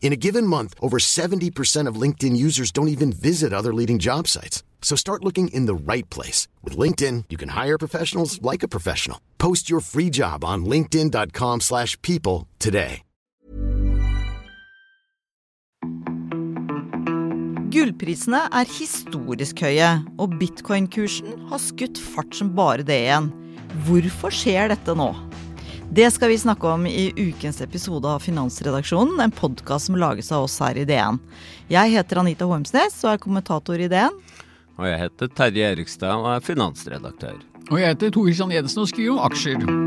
In a given month, over 70% of LinkedIn users don't even visit other leading job sites. So start looking in the right place. With LinkedIn, you can hire professionals like a professional. Post your free job on linkedin.com slash people today. Gullprisene er historisk høye, og bitcoin-kursen har skutt fart som bare det igjen. Hvorfor skjer dette nå? Det skal vi snakke om i ukens episode av Finansredaksjonen, en podkast som lages av oss her i DN. Jeg heter Anita Hormsnes og er kommentator i DN. Og jeg heter Terje Erikstad og er finansredaktør. Og jeg heter Tore Kristian Jensen og skriver om aksjer.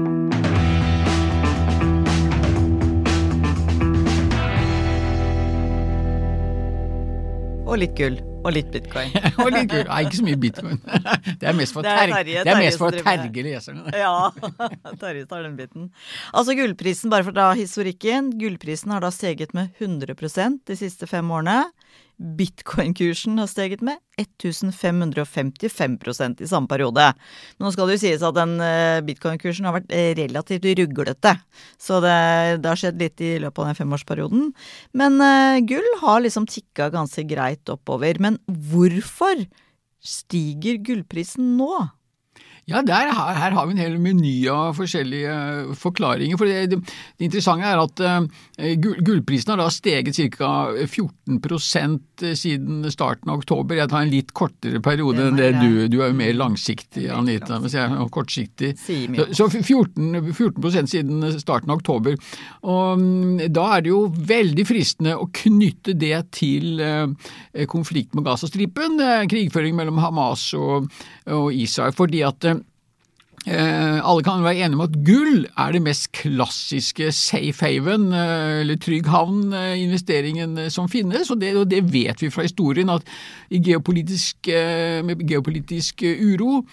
Og litt gull. Og litt bitcoin. og litt gull. Nei, ikke så mye bitcoin. Det er mest for, er terje, Terje- det er mest for å terge leserne. Ja, Terje tar den biten. Altså gullprisen, bare for da historikken. Gullprisen har da steget med 100% de siste fem årene. Bitcoin-kursen har steget med 1555% i samme periode. Men nå skal det jo sies at den eh, bitcoin-kursen har vært eh, relativt ruglete. Så det, det har skjedd litt i løpet av den femårsperioden. Men uh, gull har liksom tikka ganske greit oppover. Men hvorfor stiger gullprisen nå? Ja, der, her, her har vi en hel meny av forskjellige forklaringer. For det, det, det interessante er at uh, gull, gullprisen har da steget ca. 14 siden starten av oktober. Jeg tar en litt kortere periode enn det du Du er jo mer langsiktig, Anita, mens jeg er kortsiktig. Så, så 14, 14 siden starten av oktober. Og mm, da er det jo veldig fristende å knytte det til uh, konflikt med Gazastripen, uh, krigføring mellom Hamas og, og Israel. fordi at Eh, alle kan være enige om at gull er det mest klassiske safe haven, eh, eller trygg havn-investeringen eh, som finnes, og det, og det, vet vi fra historien at geopolitisk, eh, med geopolitisk eh, uro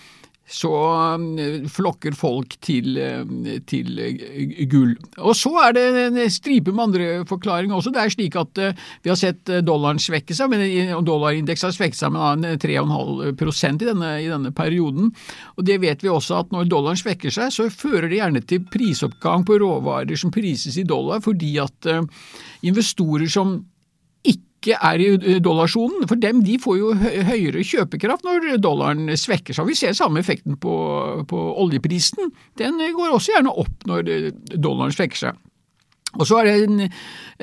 så eh, flokker folk til, eh, til eh, gull. Og så er det en stripe med andre forklaringer også. Det er slik at eh, vi har sett eh, dollaren svekke seg, men dollarindeksen har svekket seg med 3,5% i i denne perioden. Og det vet vi også at når dollaren svekker seg, så fører det gjerne til prisoppgang på råvarer som prises i dollar, fordi at investorer som ikke er i dollarsonen, for dem de får jo høyere kjøpekraft når dollaren svekker seg. Vi ser samme effekten på, på oljeprisen. Den går også gjerne opp når dollaren svekker seg. Og så er det en,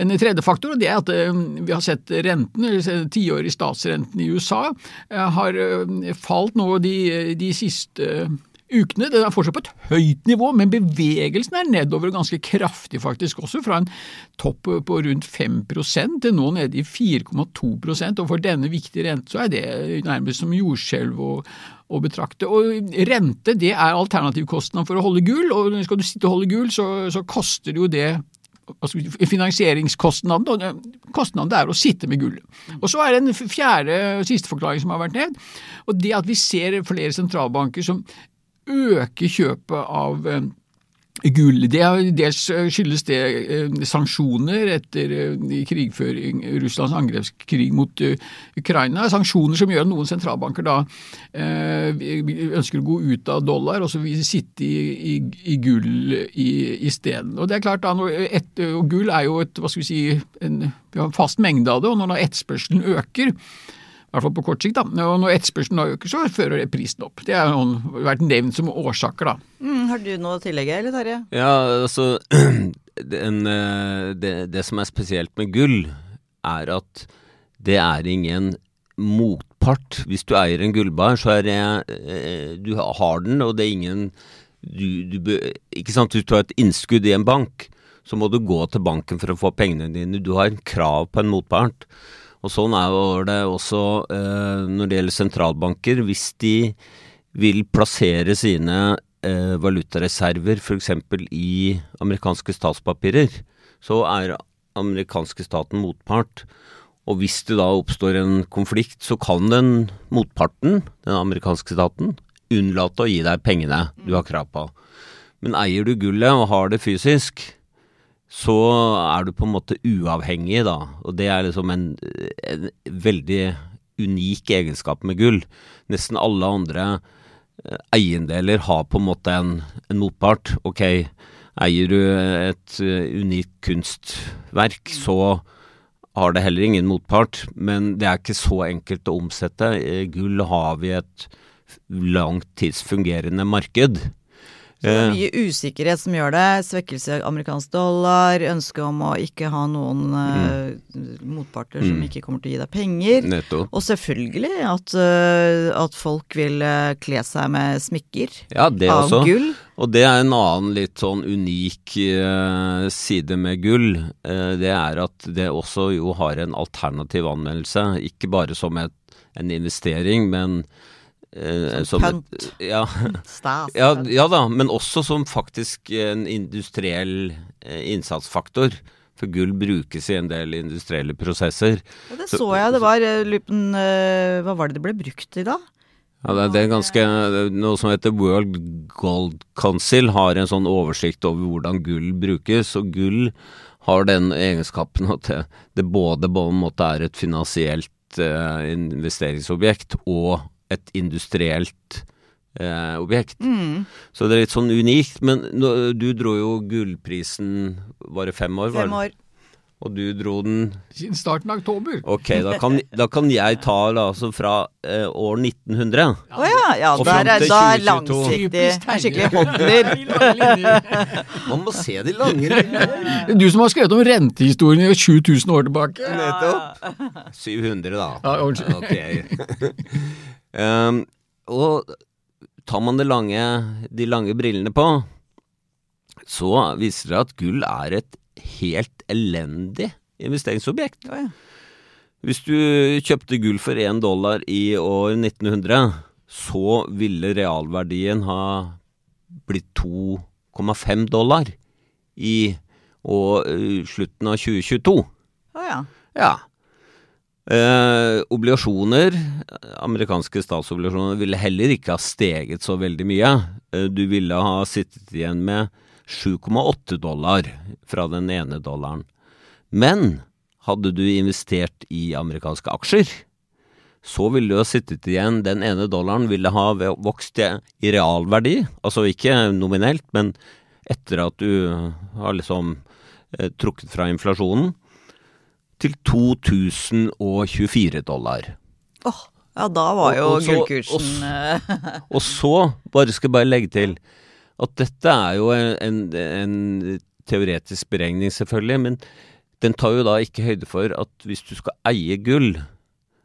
en tredje faktor, og det er at eh, vi har sett renten, eller tiårig statsrenten i USA, eh, har eh, falt nå de, de siste ukene. Den er fortsatt på et høyt nivå, men bevegelsen er nedover ganske kraftig faktisk også, fra en topp på rundt 5% til nå nede i 4,2% og for denne viktige renten så er det nærmest som jordskjelv å, å betrakte. Og rente det er alternativkostnaden for å holde gull, og skal du sitte og holde gull, så, så koster det jo det altså finansieringskostnaden, kostnaden det er å sitte med gull. Og så er det en fjerde og siste forklaring som har vært ned, og det at vi ser flere sentralbanker som øker kjøpet av eh, gull. Dels skyldes det eh, sanksjoner etter eh, krigføring, Russlands angrepskrig mot eh, Ukraina. Sanksjoner som gjør at noen sentralbanker da eh, ønsker å gå ut av dollar og så vil sitte i, i, i gull isteden. Og det er klart da, et, og Gull er jo et, hva skal vi si, en, en fast mengde av det, og når etterspørselen øker, i hvert fall på kort sikt. da, og Når etterspørselen da øker, så fører det prisen opp. Det har vært nevnt som årsaker. da. Mm, har du noe å tillegge, eller Terje? Ja, altså den, eh, det, det som er spesielt med gull, er at det er ingen motpart. Hvis du eier en gullbar, så er det eh, Du har den, og det er ingen du, du, Ikke sant, hvis du har et innskudd i en bank, så må du gå til banken for å få pengene dine. Du har en krav på en motpart. Og sånn er det også eh, når det gjelder sentralbanker. Hvis de vil plassere sine eh, valutareserver f.eks. i amerikanske statspapirer, så er amerikanske staten motpart. Og hvis det da oppstår en konflikt, så kan den motparten, den amerikanske staten, unnlate å gi deg pengene du har krav på. Men eier du gullet og har det fysisk, så er du på en måte uavhengig, da. Og det er liksom en, en veldig unik egenskap med gull. Nesten alle andre eh, eiendeler har på en måte en, en motpart. Ok, eier du et uh, unikt kunstverk, så har det heller ingen motpart. Men det er ikke så enkelt å omsette. I gull har vi et langtidsfungerende marked. Så det er mye usikkerhet som gjør det. Svekkelse av amerikansk dollar, ønske om å ikke ha noen eh, motparter som Mm. ikke kommer til å gi deg penger. Nettopp. Og selvfølgelig at, eh, at folk vil eh, kle seg med smykker Ja, det av også. gull. Og det er en annen litt sånn unik eh, side med gull. Eh, det er at det også jo har en alternativ anvendelse. Ikke bare som et, en investering, men eh, Som som et ja, Stas. ja, ja da, men også som faktisk en industriell eh, innsatsfaktor. For gull brukes i en del industrielle prosesser. Ja, det så jeg. Det var eh, lupen eh, Hva var det det ble brukt i da? Ja, det, det er ganske Noe som heter World Gold Council har en sånn oversikt over hvordan gull brukes, og gull har den egenskapen at det, det både på en måte er et finansielt eh, investeringsobjekt og et industrielt eh, objekt. Mm. Så det er litt sånn unikt. Men nå, du dro jo gullprisen Var det fem år? var Fem år. Og du dro den Siden starten av oktober. Ok, da kan, da kan jeg ta da, altså fra eh, år 1900. Å ja, ja. Og Der er, da er 2022. langsiktig. Skikkelig linjer. Man må se de lange linjene. Du som har skrevet om rentehistorien i 7000 år tilbake. Nettopp. 700, da. Ja, unnskyld. Ok. Um, og tar man lange, de lange brillene på, så viser det at gull er et helt elendig investeringsobjekt. Ja, ja. Hvis du kjøpte gull for én dollar i år 1900, så ville realverdien ha blitt 2,5 dollar i og, uh, slutten av 2022. Å ja. Ja. Eh, obligasjoner, amerikanske statsobligasjoner, ville heller ikke ha steget så veldig mye. Eh, du ville ha sittet igjen med 7,8 dollar fra den ene dollaren. Men hadde du investert i amerikanske aksjer, så ville du ha sittet igjen Den ene dollaren ville ha vokst i realverdi, altså ikke nominelt, men etter at du har liksom eh, trukket fra inflasjonen, til 2024 dollar. Åh, ja, da var jo gullkursen og eh, Og så, bare skal jeg bare legge til, at dette er jo en, en, teoretisk beregning selvfølgelig, men den tar jo da ikke høyde for at hvis du skal eie gull,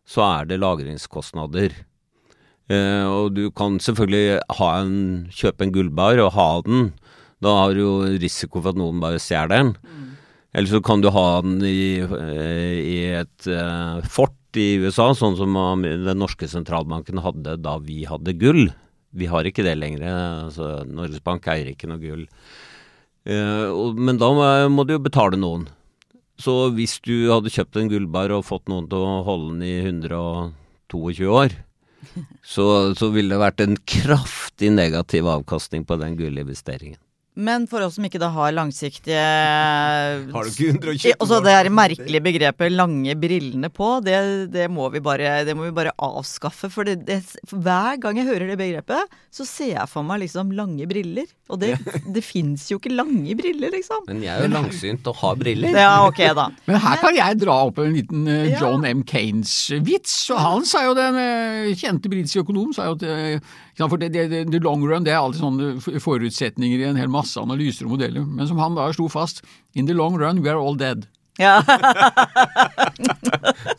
så er det lagringskostnader. Eh, og du kan selvfølgelig ha en, kjøpe en gullbar og ha den. Da har du jo risiko for at noen bare stjeler den. Eller så kan du ha den i, eh, i et eh, fort i USA, sånn som den norske sentralbanken hadde da vi hadde gull. Vi har ikke det lenger. Altså, Norges Bank eier ikke noe gull. Eh, men da må, må du jo betale noen. Så hvis du hadde kjøpt en gullbar og fått noen til å holde den i 122 år, så, så ville det vært en kraftig negativ avkastning på den gullinvesteringen. Men for oss som ikke da har langsiktige Har du ikke 120 år? Altså det her merkelige begrepet 'lange brillene på', det, det, må, vi bare, det må vi bare avskaffe. For, det, det, for hver gang jeg hører det begrepet, så ser jeg for meg liksom lange briller. Og det, det fins jo ikke lange briller, liksom. Men jeg er jo langsynt og har briller. Ja, ok da. Men her kan jeg dra opp en liten eh, Ja. John M. Keynes-vits. Og han sa jo, den eh, kjente britiske økonomen sa jo at eh, for det, det, det, the long run det er alltid sånne forutsetninger i en hel masse analyser og modeller. Men som han da slo fast, in the long run we are all dead. Ja.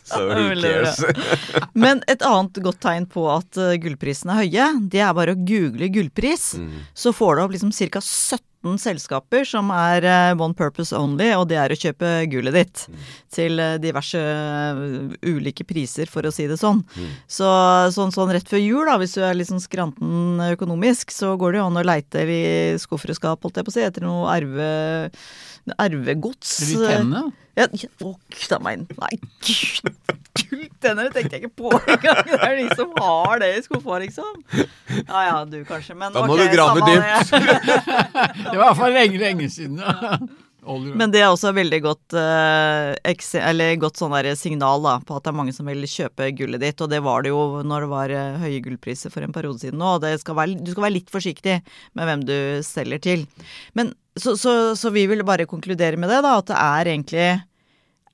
So who cares? Men et annet godt tegn på at gullprisen gullprisene er høye, det er bare å google gullpris. Så får du opp liksom ca. 17 selskaper som er eh, one purpose only, og det er å kjøpe gullet ditt. Til eh, diverse eh, ulike priser, for å si det sånn. Så sånn, sånn rett før jul, da, hvis du er litt sånn skranten økonomisk, så går det jo an å leite i skuffer og skap, holdt jeg på å si, etter noe arve, arvegods. Blir tennene. Ja, ja, å, gud a meg. Nei, gud. Gulltenner tenkte jeg ikke på engang. Det er de som har det i skuffa, liksom. Ja ja, du kanskje, men Da må okay, du grave dypt. det. Var i hvert fall lenge, lenge siden. Oliver. Men det er også veldig godt, eh, eller godt sånn der signal da, på at det er mange som vil kjøpe gullet ditt. Og det var det jo når det var eh, høye gullpriser for en periode siden nå. skal være, du skal være litt forsiktig med hvem du selger til. Men så, så, så vi vil bare konkludere med det, da, at det er egentlig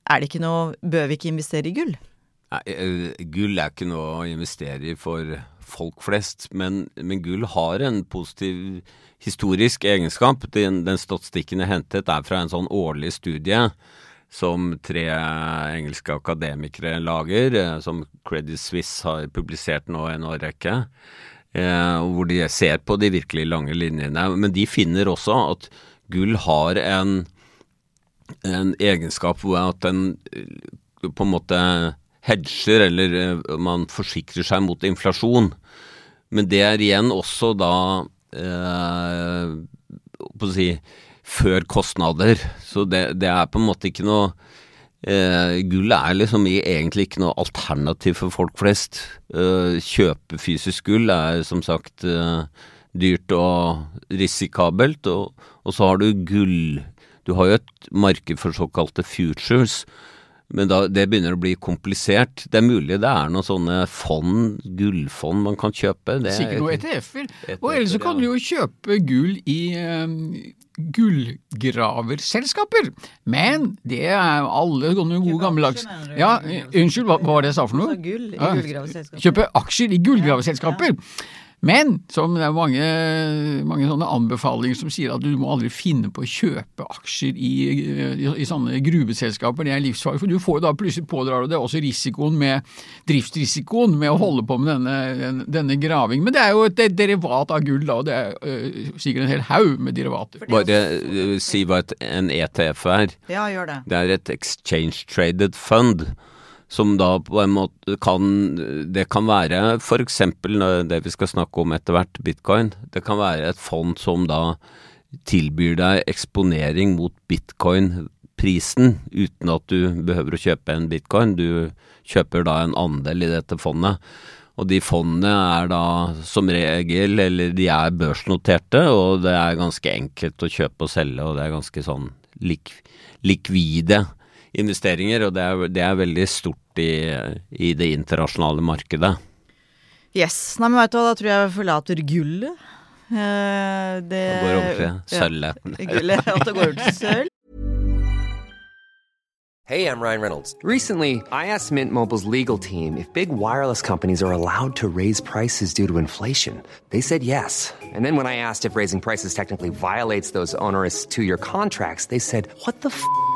Er det ikke noe Bør vi ikke investere i gull? Nei, eh, gull er ikke noe å investere i for folk flest, men, men gull har en positiv historisk egenskap. Den, den statistikken jeg hentet er fra en sånn årlig studie som tre engelske akademikere lager, eh, som Credit Suisse har publisert nå en årrekke. Eh, hvor de ser på de virkelig lange linjene. Men de finner også at gull har en, en egenskap hvor at den eh, på en måte hedger, eller eh, man forsikrer seg mot inflasjon. Men det er igjen også da eh, på å si før kostnader. Så det, det er på en måte ikke noe eh, Gull er liksom egentlig ikke noe alternativ for folk flest. Eh, kjøpe fysisk gull er som sagt eh, dyrt og risikabelt, og, og så har du gull Du har jo et marked for såkalte futures. Men da, det begynner å bli komplisert. Det er mulig det er noen sånne fond, gullfond man kan kjøpe. Det er- Sikkert noen ETF-er. ETF-er, Og ellers så kan ja. du jo kjøpe gull i eh, gullgraverselskaper. Men det er alle sånne gode gammeldags? Ja, unnskyld, hva, hva var det jeg sa for noe? gull i gullgraverselskaper. Kjøpe aksjer i gullgraveselskaper. Men som det er mange, mange sånne anbefalinger som sier at du må aldri finne på å kjøpe aksjer i, i, i sånne gruveselskaper, det er livsfarlig. For du får jo da plutselig pådrar du deg også risikoen med driftsrisikoen med å holde på med denne, denne graving. Men det er jo et derivat av gull, da. og Det er øh, sikkert en hel haug med derivater. Bare eh, si hva en ETF er. Ja, gjør det. Det er et exchange traded fund. Som da på en måte kan Det kan være f.eks. det vi skal snakke om etter hvert, bitcoin. Det kan være et fond som da tilbyr deg eksponering mot bitcoin-prisen, uten at du behøver å kjøpe en bitcoin. Du kjøper da en andel i dette fondet. Og de fondene er da som regel, eller de er børsnoterte, og det er ganske enkelt å kjøpe og selge, og det er ganske sånn lik, likvide investeringer, og det er, det er veldig stort i, i det internasjonale markedet. Yes. Nei, men vet du hva, da tror jeg vi forlater gullet. Uh, det Det går over til Ja, sølvet. Gullet, at det går over til sølv. Hey, I'm Ryan Reynolds. Recently, I asked Mint Mobile's legal team if big wireless companies are allowed to raise prices due to inflation. They said yes. And then when I asked if raising prices technically violates those onerous two year contracts, they said, What the f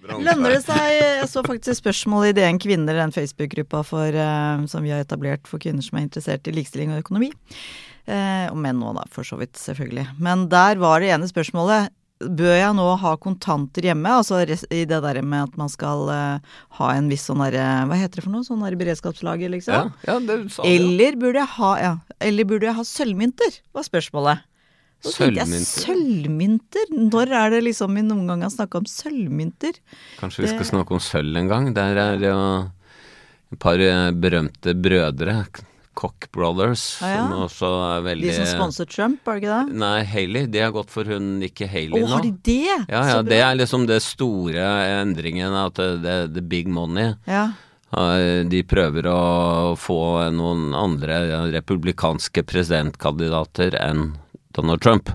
Lønner det seg Jeg så faktisk spørsmål i DN Kvinner, den Facebook-gruppa eh, som vi har etablert for kvinner som er interessert i likestilling og økonomi. Eh, og menn òg, da, for så vidt, selvfølgelig. Men der var det ene spørsmålet bør jeg nå ha kontanter hjemme? Altså i det der med at man skal uh, ha en viss sånn derre Hva heter det for noe? Sånn der beredskapslager, liksom? ja det sa ja. Eller burde jeg ha ja, Eller burde jeg ha sølvmynter? Var spørsmålet. Sølvmynter? Sølvmynter? Når er det liksom vi noen gang har snakka om sølvmynter? Kanskje vi skal Det- snakke om sølv en gang. Der er det jo et par eh, berømte brødre, Cock Brothers, Ah, ja. som også er veldig De som sponset Trump, var det ikke det? Nei, Haley. De har gått for hun ikke Haley oh, nå. har de det? Ja, ja, det er liksom det store endringen, at det, det, the big money. Ja. Eh, De prøver å få noen andre republikanske presidentkandidater enn Donald Trump.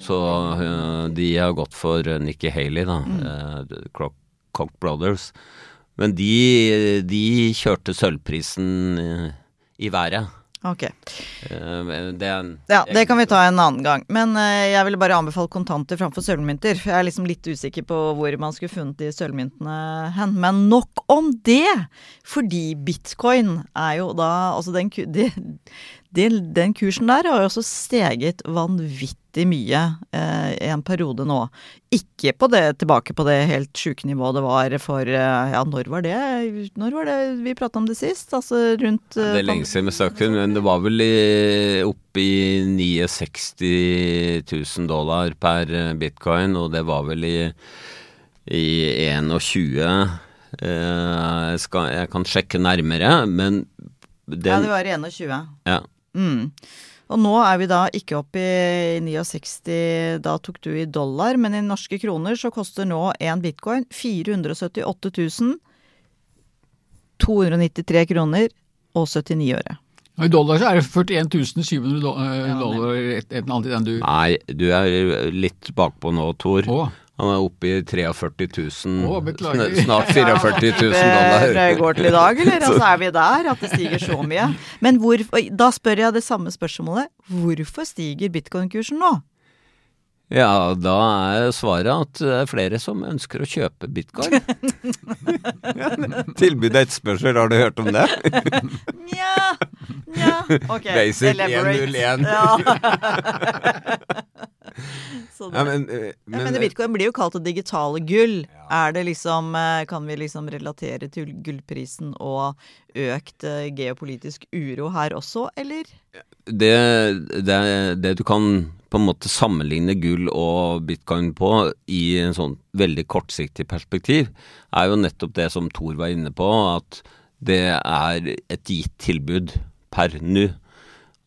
Så eh, de har gått for Nikki Haley, da. Mm. Koch Cock Brothers. Men de, de kjørte sølvprisen eh, i været. Ok. Eh, Det en Ja, det kan vi ta en annen gang. Men eh, jeg ville bare anbefale kontanter framfor sølvmynter. Jeg er liksom litt usikker på hvor man skulle funnet de sølvmyntene hen. Men nok om det! Fordi bitcoin er jo da Altså den, ku- det, det, den kursen der har jo også steget vanvittig mye eh, i en periode nå. Ikke på det, tilbake på det helt sjuke nivået det var for eh, Ja, når var det? Når var det vi prata om det sist? Altså rundt Det eh, er lenge siden vi snakket, men det var vel i, oppe i 69 000 dollar per eh, bitcoin, og det var vel i, i 21 eh, jeg, skal, jeg kan sjekke nærmere, men Ja, det var i 21. ja, Mm. Og nå er vi da ikke oppe i 69, da tok du i dollar, men i norske kroner så koster nå én bitcoin 478 293 kroner og 79 øre. I dollar så er det 41 700 eh, dollar, et, et eller annet i den du Nei, du er litt bakpå nå, Tor. Å. Han er oppe i 43 000, oh, snart 44 000 dollar. det går til i dag, eller? Altså er vi der, at det stiger så mye. Men hvor, da spør jeg det samme spørsmålet. Hvorfor stiger bitcoin-kursen nå? Ja, da er svaret at det er flere som ønsker å kjøpe bitcoin. Tilbud og etterspørsel, har du hørt om det? Nja, nja Ok, Basic elaborate. 101. Ja. Så det- Ja, men, men, Ja, men, bitcoin blir jo kalt det digitale gull. Er det liksom, eh, Kan vi liksom relatere til gullprisen og økt eh, geopolitisk uro her også, eller? det, det, det du kan på en måte sammenligne gull og bitcoin på i en sånn veldig kortsiktig perspektiv, er jo nettopp det som Thor var inne på, at det er et gitt tilbud per nå.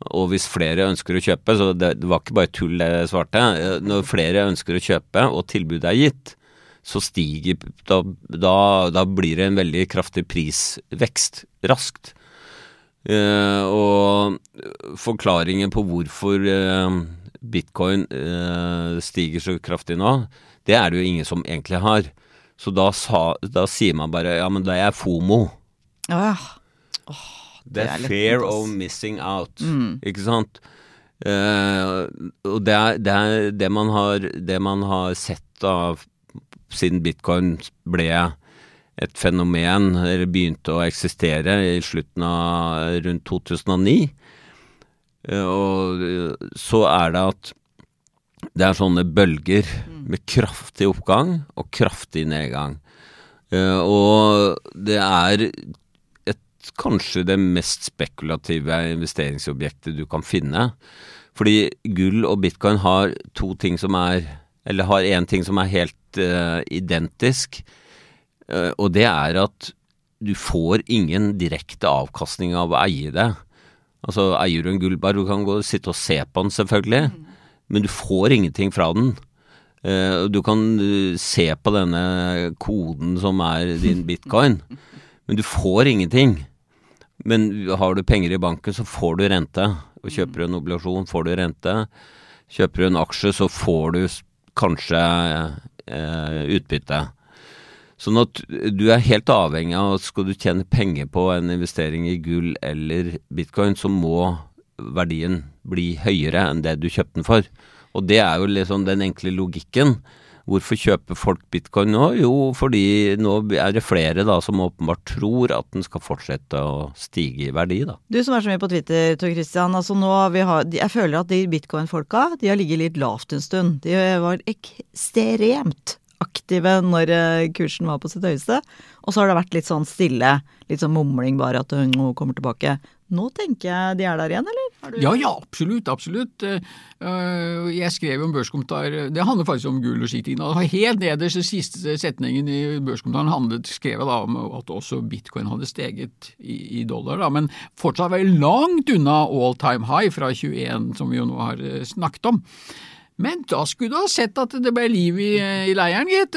Og hvis flere ønsker å kjøpe, så det, det var ikke bare tull det jeg svarte, når flere ønsker å kjøpe og tilbudet er gitt, så stiger da, da, da blir det en veldig kraftig prisvekst raskt. Eh, og forklaringen på hvorfor eh, bitcoin eh, stiger så kraftig nå, det er det jo ingen som egentlig har. Så da, sa, da sier man bare ja, men det er FOMO. Åh ja. Det er er fear of missing out, ikke sant? Uh, og det er, det er det man har, det man har sett av siden bitcoin ble et fenomen, eller begynte å eksistere i slutten av rundt 2009. uh, og eh, så er det at det er sånne bølger med kraftig oppgang og kraftig nedgang. Uh, og det er kanskje det mest spekulative investeringsobjektet du kan finne. Fordi gull og bitcoin har to ting som er Eller har én ting som er helt uh, identisk, uh, og det er at du får ingen direkte avkastning av å eie det. Altså eier du en gullbar, du kan gå og sitte og se på den selvfølgelig, men du får ingenting fra den. Uh, du kan se på denne koden som er din bitcoin, men du får ingenting. Men har du penger i banken, så får du rente. Og kjøper du en obligasjon, får du rente. Kjøper du en aksje, så får du kanskje eh, utbytte. Sånn at du er helt avhengig av at skal du tjene penger på en investering i gull eller bitcoin, så må verdien bli høyere enn det du kjøpte den for. Og det er jo liksom den enkle logikken. Hvorfor kjøper folk bitcoin nå? Jo, fordi nå er det flere da som åpenbart tror at den skal fortsette å stige i verdi, da. Du som er så mye på Twitter, Tor Christian. Altså nå har, jeg føler at de bitcoin-folka de har ligget litt lavt en stund. De var ekstremt aktive når eh, kursen var på sitt høyeste. Og så har det vært litt sånn stille, litt sånn mumling bare at hun kommer tilbake. Nå tenker jeg de er der igjen, eller? Du... Ja, ja, absolutt, absolutt. Eh, jeg skrev jo en børskommentar, det handler faktisk om gull og skiting. Helt nederst, siste setningen i børskommentaren handlet, skrev jeg da om at også bitcoin hadde steget i, i dollar, da, men fortsatt veldig langt unna all time high fra 21, som vi jo nå har eh, snakket om. Men da skulle du ha sett at det ble liv i, i leiren, gitt.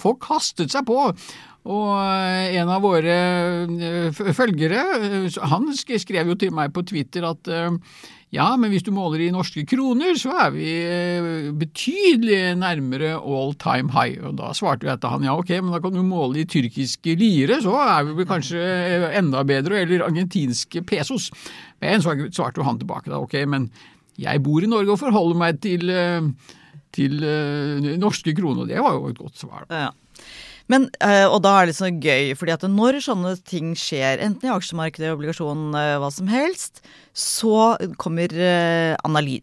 Folk kastet seg på. Og eh, en av våre eh, følgere, eh, han skrev jo til meg på Twitter at ja, men hvis du måler i norske kroner, så er vi betydelig nærmere all time high. Og da svarte jeg til han ja, ok, men da kan du måle i tyrkiske lire, så er vi kanskje enda bedre, eller argentinske pesos. Men så svarte jo han tilbake da, ok, men jeg bor i Norge og forholder meg til, til norske kroner. Det var jo et godt svar. Ja. Men, uh, og da er det så gøy, fordi at når sånne ting skjer, enten i aksjemarkedet, obligasjon, uh, hva som helst, så kommer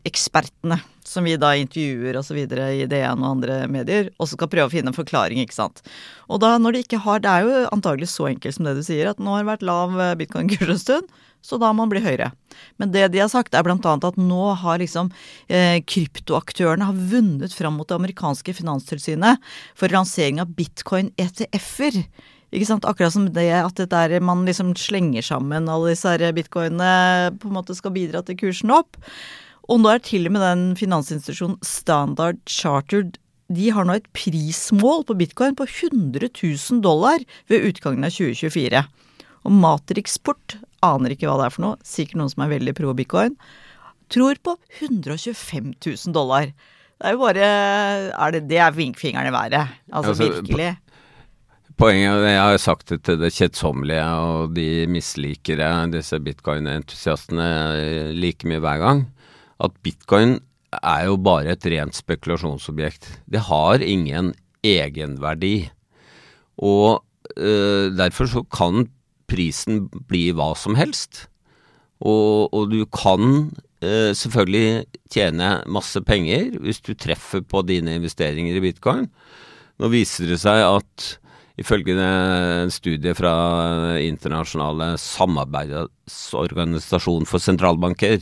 ekspertene, som vi da intervjuer osv. i DN og andre medier, og skal prøve å finne en forklaring, ikke sant. Og da når de ikke har Det er jo antagelig så enkelt som det du sier, at nå har det vært lav bitcoin-kurs en stund så da må den bli høyere. Men det de har sagt, er bl.a. at nå har liksom eh, kryptoaktørene har vunnet fram mot det amerikanske finanstilsynet for lansering av bitcoin-ETF-er. Ikke sant? Akkurat som det at det der man liksom slenger sammen alle disse her bitcoinene på en måte skal bidra til kursen opp. Og nå er til og med den finansinstitusjonen Standard Chartered de har nå et prismål på bitcoin på 100 000 dollar ved utgangen av 2024. Og Matrixport aner ikke hva det er for noe, sikkert noen som er veldig pro bitcoin, tror på 125 000 dollar. Det er jo bare er det, det er vinkfingeren i været. Altså, altså virkelig. Poenget, Jeg har sagt det til det kjedsommelige, og de misliker disse bitcoin-entusiastene, like mye hver gang, at bitcoin er jo bare et rent spekulasjonsobjekt. Det har ingen egenverdi. Og øh, derfor så kan prisen bli hva som helst. Og, og du kan eh, selvfølgelig tjene masse penger hvis du treffer på dine investeringer i bitcoin. Nå viser det seg at ifølge en studie fra internasjonale samarbeidsorganisasjon for sentralbanker,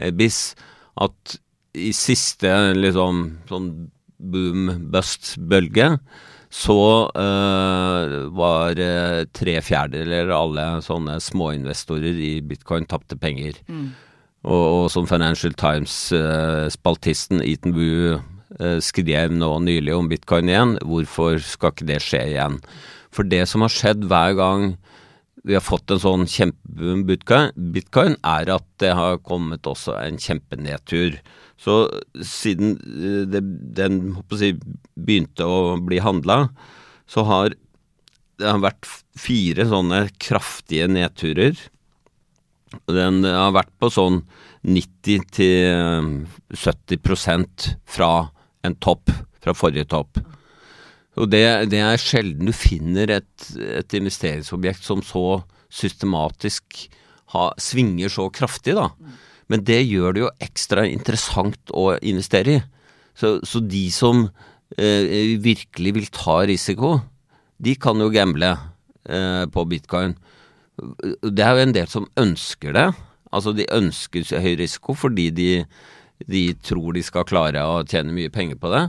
eh, BIS, at i siste liksom sånn boom-bust-bølge så uh, var uh, tre fjerdedeler av alle sånne småinvestorer i bitcoin tapte penger. Mm. Og, og, som Financial Times-spaltisten uh, Eaton Boo skrev nå nylig om bitcoin igjen, hvorfor skal ikke det skje igjen? For det som har skjedd hver gang vi har fått en sånn kjempeboom bitcoin, er at det har kommet også en kjempenedtur. Så siden eh, det, den si, begynte å bli handla, så har det har vært fire sånne kraftige nedturer. Den har vært på sånn 90-70 eh, fra en topp, fra forrige topp. Og det, det, er sjelden du finner et, et investeringsobjekt som så systematisk ha, svinger så kraftig, da. Men det gjør det jo ekstra interessant å investere i. Så, så de som eh, virkelig vil ta risiko, de kan jo gamble eh, på bitcoin. Det er jo en del som ønsker det. Altså de ønsker høy risiko fordi de, de tror de skal klare å tjene mye penger på det.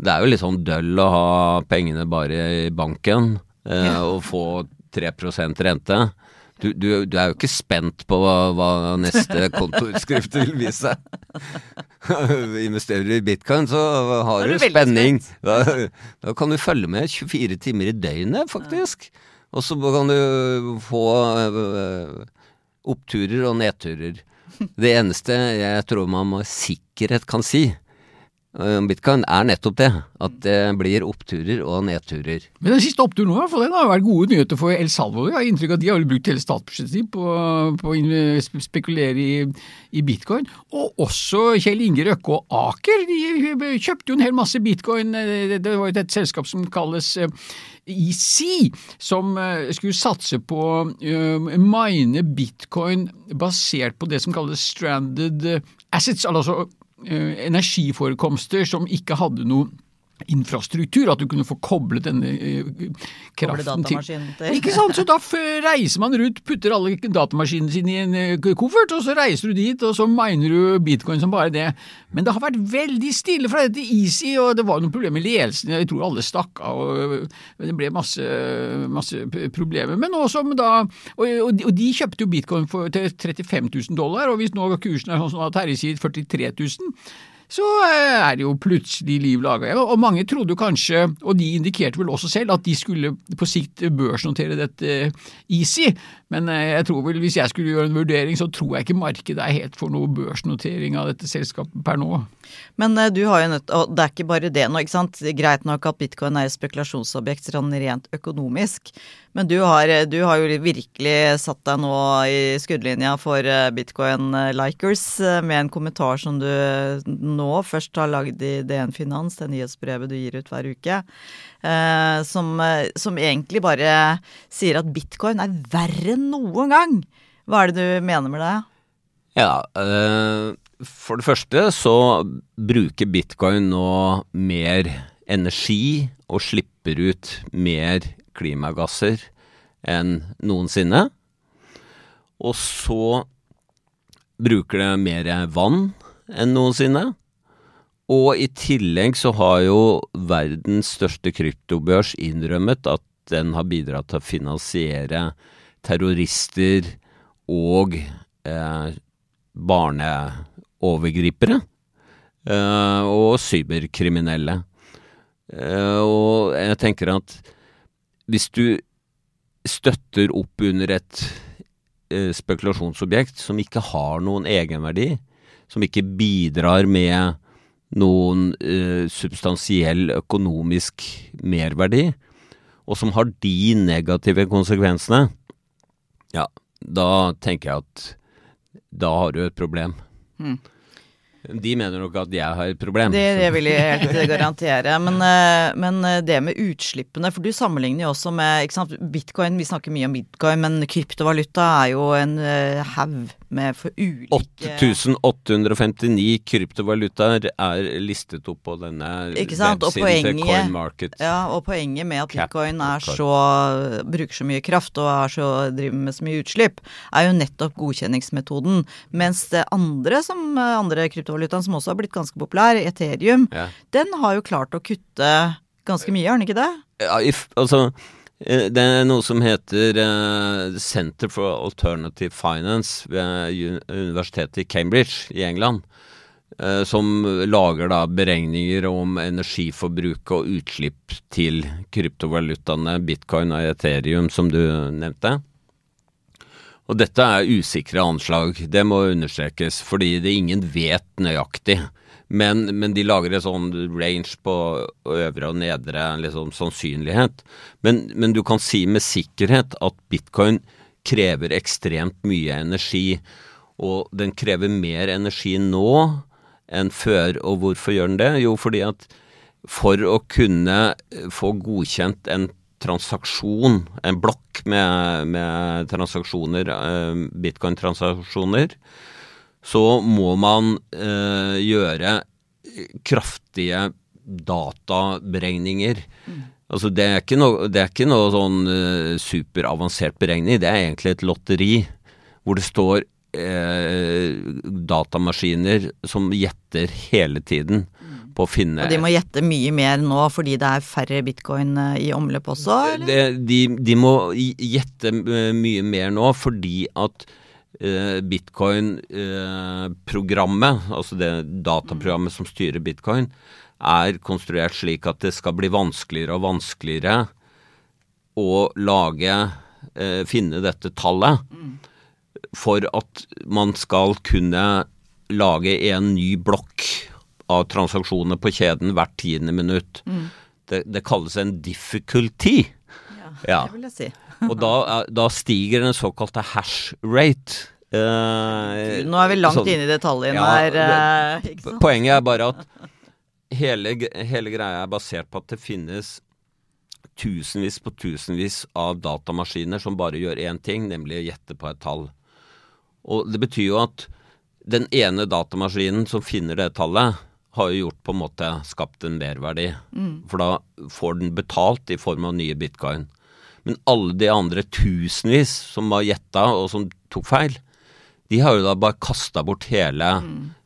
Det er jo litt sånn døll å ha pengene bare i banken eh, ja. og få 3% rente. Du, du, du, er jo ikke spent på hva, hva neste kontoutskrift vil vise. Investerer du i bitcoin, så har du spenning. Da, da, kan du følge med 24 timer i døgnet, faktisk. Og så kan du få uh, oppturer og nedturer. Det eneste jeg tror man med sikkerhet kan si, Eh, Bitcoin er nettopp det. At det blir oppturer og nedturer. Men den siste oppturen nå, for den har vært gode nyheter for El Salvador. Jeg har inntrykk av at de har vel brukt hele statsbudsjettet sitt på, å spekulere i, i bitcoin. Og også Kjell Inge Røkke og Aker. De kjøpte jo en hel masse bitcoin. Det det var jo et selskap som kalles eh, EC, som eh, skulle satse på å mine bitcoin basert på det som kalles stranded assets, altså eh, energiforekomster som ikke hadde noe infrastruktur, at du kunne få koblet denne eh, kraften til. Ikke sant, så da reiser man rundt, putter alle datamaskinene sine i en eh, koffert, og så reiser du dit, og så miner du bitcoin som bare det. Men det har vært veldig stille fra dette Easy, og det var noen problemer med ledelsen, jeg tror alle stakk av, og det ble masse, masse problemer. Men nå som da, og, og de kjøpte jo bitcoin for, til 35 000 dollar, og hvis nå kursen er sånn som Terje sier, 43 000, så eh, er det jo plutselig liv laga. Og mange trodde kanskje, og de indikerte vel også selv, at de skulle på sikt børsnotere dette Easy. Men eh, jeg tror vel, hvis jeg skulle gjøre en vurdering, så tror jeg ikke markedet er helt for noe børsnotering av dette selskapet per nå. Men eh, du har jo nødt Og det er ikke bare det nå, ikke sant. Greit nok at bitcoin er et spekulasjonsobjekt sånn rent økonomisk, men du har, eh, du har jo virkelig satt deg nå i skuddlinja for bitcoin-likers med en kommentar som du nå først har lagd i DN Finans, det nyhetsbrevet du gir ut hver uke, som, eh, som egentlig bare sier at bitcoin er verre enn noen gang. Hva er det du mener med det? Ja, eh, for det første så bruker bitcoin nå mer energi og slipper ut mer klimagasser enn noensinne. Og så bruker det mer vann enn noensinne. Og i tillegg så har jo verdens største kryptobørs innrømmet at den har bidratt til å finansiere terrorister og eh, barneovergripere. Eh, og cyberkriminelle. Eh, og jeg tenker at hvis du støtter opp under et eh, spekulasjonsobjekt som ikke har noen egenverdi, som ikke bidrar med noen eh, substansiell økonomisk merverdi, og som har de negative konsekvensene, ja, da tenker jeg at da har du et problem. De mener nok at jeg har et problem. Det, det vil jeg helt garantere. Men, eh, men det med utslippene, for du sammenligner jo også med bitcoin. Vi snakker mye om bitcoin, men kryptovaluta er jo en eh, haug med for ulike 8859 kryptovalutaer er listet opp på denne websiden til CoinMarket. ja, og poenget med at bitcoin så, bruker så mye kraft og så, driver med så mye utslipp, er jo nettopp godkjenningsmetoden. Mens det andre, som andre kryptovalutaen som også har blitt ganske populær, Ethereum, Ja. den har jo klart å kutte ganske mye, har den ikke det? Ja, if, altså, det er noe som heter eh, Center for Alternative Finance ved Universitetet i Cambridge i England. eh, som lager da beregninger om energiforbruk og utslipp til kryptovalutaene bitcoin og ethereum, som du nevnte. Og dette er usikre anslag, det må understrekes, fordi det ingen vet nøyaktig. Men, men de lager en sånn range på øvre og nedre liksom, sannsynlighet. Men, men du kan si med sikkerhet at bitcoin krever ekstremt mye energi. Og den krever mer energi nå enn før. Og hvorfor gjør den det? Jo, fordi at for å kunne få godkjent en transaksjon, en blokk med, med transaksjoner, eh, bitcoin-transaksjoner, så må man eh, gjøre kraftige databeregninger. Altså det er ikke noe, det er ikke noe sånn eh, superavansert beregning, det er egentlig et lotteri hvor det står eh, datamaskiner som gjetter hele tiden på å finne Og de må gjette mye mer nå fordi det er færre bitcoin eh, i omløp også, det, de, de må gjette mye mer nå fordi at bitcoin-programmet, altså det dataprogrammet som styrer bitcoin, er konstruert slik at det skal bli vanskeligere og vanskeligere å lage eh, finne dette tallet for at man skal kunne lage en ny blokk av transaksjoner på kjeden hvert tiende minutt. Det, det kalles en difficulty. Ja. Det vil jeg si. Og da, da stiger den såkalte hash rate. Eh, Nå er vi langt sånn- inne i detaljene Ja, her. det- eh? Poenget er bare at hele, hele greia er basert på at det finnes tusenvis på tusenvis av datamaskiner som bare gjør én ting, nemlig å gjette på et tall. Og det betyr jo at den ene datamaskinen som finner det tallet, har jo gjort på en måte skapt en merverdi. For da får den betalt i form av nye bitcoin. Men alle de andre tusenvis som var gjetta og som tok feil, de har jo da bare kasta bort hele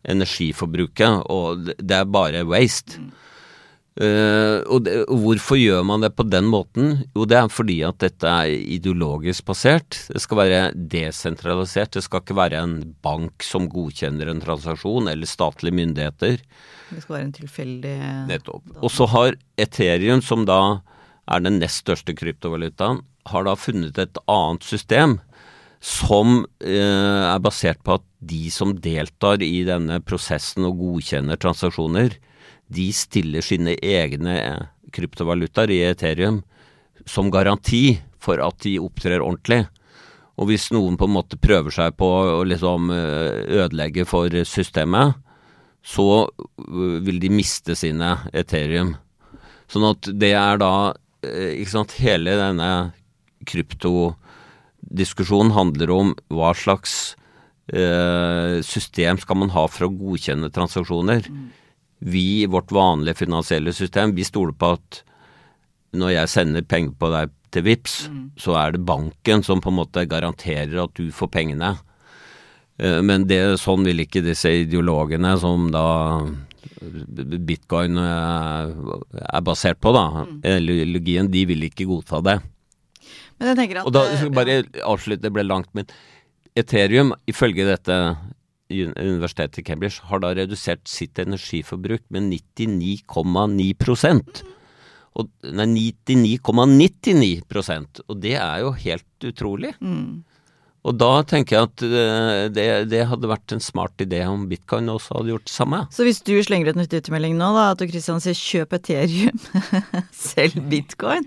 energiforbruket, og det- er bare waste. Eh, og, det, og hvorfor gjør man det på den måten? Jo, det er fordi at dette er ideologisk basert. Det skal være desentralisert. Det skal ikke være en bank som godkjenner en transaksjon, eller statlige myndigheter. Det skal være en tilfeldig Nettopp. Og så har Ethereum, som da er den nest største kryptovalutaen, har da funnet et annet system som eh, er basert på at de som deltar i denne prosessen og godkjenner transaksjoner, de stiller sine egne eh, kryptovalutaer i Ethereum som garanti for at de opptrer ordentlig. Og hvis noen på en måte prøver seg på å liksom eh, ødelegge for systemet, så øh, vil de miste sine Ethereum. Sånn at det er da eh, Ikke sant, hele denne kryptodiskusjonen handler om hva slags eh, system skal man ha for å godkjenne transaksjoner. Vi i vårt vanlige finansielle system, vi stoler på at når jeg sender penger på deg til VIPS, så er det banken som på en måte garanterer at du får pengene. Eh, Men det, sånn vil ikke disse ideologene som da bitcoin eh, er basert på, da. Ideologien, de vil ikke godta det. Men jeg tenker at Og da eh, skal jeg bare avslutte, det ble langt, men Ethereum, ifølge dette universitetet i Cambridge, har da redusert sitt energiforbruk med 99,9% og, Nei, 99,99% Og det er jo helt utrolig. Og da tenker jeg at eh, det, det hadde vært en smart idé om bitcoin også hadde gjort det samme. Så hvis du slenger ut en twittermelding nå, da, at du Christian sier 'kjøp Ethereum', selg bitcoin,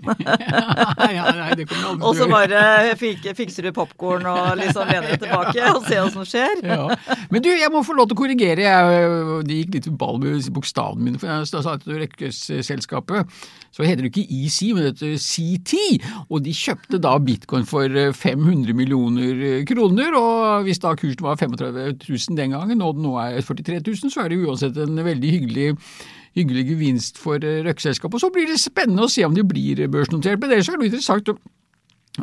ja, nei, det kommer aldri og så bare fik, fikser du popkorn og liksom lener deg tilbake og ser hva som skjer. Ja. Men du, jeg må få lov til å korrigere. Jeg, det gikk litt ball med bokstavene mine. for Jeg sa til rekkesselskapet, så heter det ikke EC, men det heter CT. Og de kjøpte da bitcoin for eh, 500 millioner kroner. Og hvis da kursen var 35 000 den gangen, og den nå er 43 000, så er det uansett en veldig hyggelig hyggelig gevinst for eh, røkkeselskapet. Så blir det spennende å se om de blir børsnotert. Men ellers er det interessant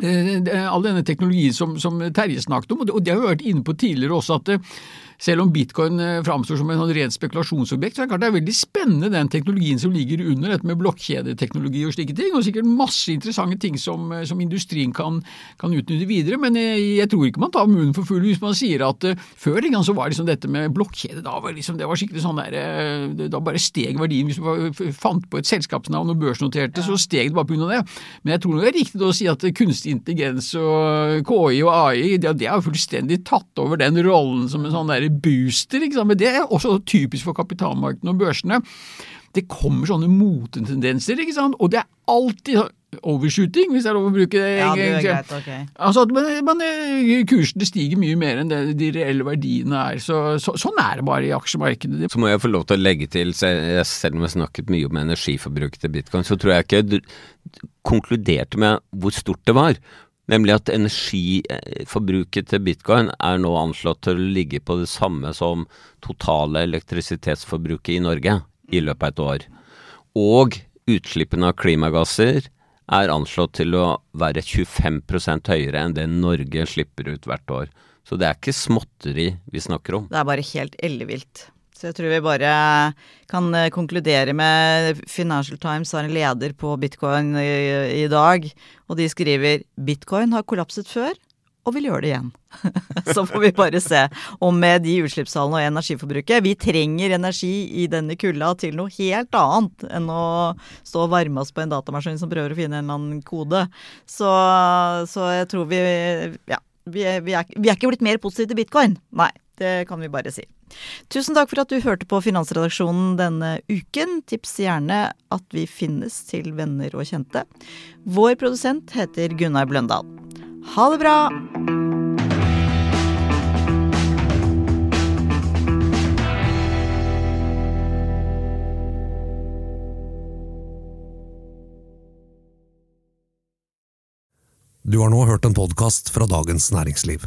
eh, all denne teknologien som, som Terje snakket om, og det, har vi vært inne på tidligere også, at eh, selv om bitcoin eh, framstår som en sånn rent spekulasjonsobjekt, så er det klart det er veldig spennende den teknologien som ligger under dette med blokkjedeteknologi og slike ting, og sikkert masse interessante ting som, eh, som industrien kan, kan utnytte videre. Men jeg, jeg tror ikke man tar munnen for full hvis man sier at uh, før en gang så var liksom dette med blokkjede da var liksom, det var skikkelig sånn der, uh, da bare steg verdien. Hvis man fant på et selskapsnavn og børsnoterte, så steg det bare av det. Men jeg tror det er riktig å si at kunstig intelligens og KI og AI det, det har fullstendig tatt over den rollen som en sånn der booster. Ikke sant? Men det er også typisk for kapitalmarkedene og børsene. Det kommer sånne motetendenser, ikke sant? og det er alltid overshooting, hvis det er lov å bruke det. Ja, det er greit, ok. Altså at man, man, eh, Kursene stiger mye mer enn det de reelle verdiene er. Så, så, sånn er det bare i aksjemarkedet. Så må jeg få lov til å legge til, selv om jeg snakket mye om energiforbruket til bitcoin, så tror jeg ikke jeg konkluderte med hvor stort det var. Nemlig at energiforbruket til bitcoin er nå anslått til å ligge på det samme som totale elektrisitetsforbruket i Norge i løpet av et år. Og utslippene av klimagasser er anslått til å være 25% høyere enn det Norge slipper ut hvert år. Så det er ikke småtteri vi snakker om. Det er bare helt ellevilt. Så jeg tror vi bare kan eh, konkludere med Financial Times har en leder på bitcoin i, i dag, og de skriver bitcoin har kollapset før og vil gjøre det igjen. Så får vi bare se. Og med de utslippstallene og energiforbruket Vi trenger energi i denne kulda til noe helt annet enn å stå og varme oss på en datamaskin som prøver å finne en eller annen kode. Så, så jeg tror vi Ja. Vi er, vi, er, vi er ikke blitt mer positive til bitcoin. Nei, det kan vi bare si. Tusen takk for at du hørte på Finansredaksjonen denne uken. Tips gjerne at vi finnes til venner og kjente. Vår produsent heter Gunnar Bløndal. Ha det bra! Du har nå hørt en podkast fra Dagens Næringsliv.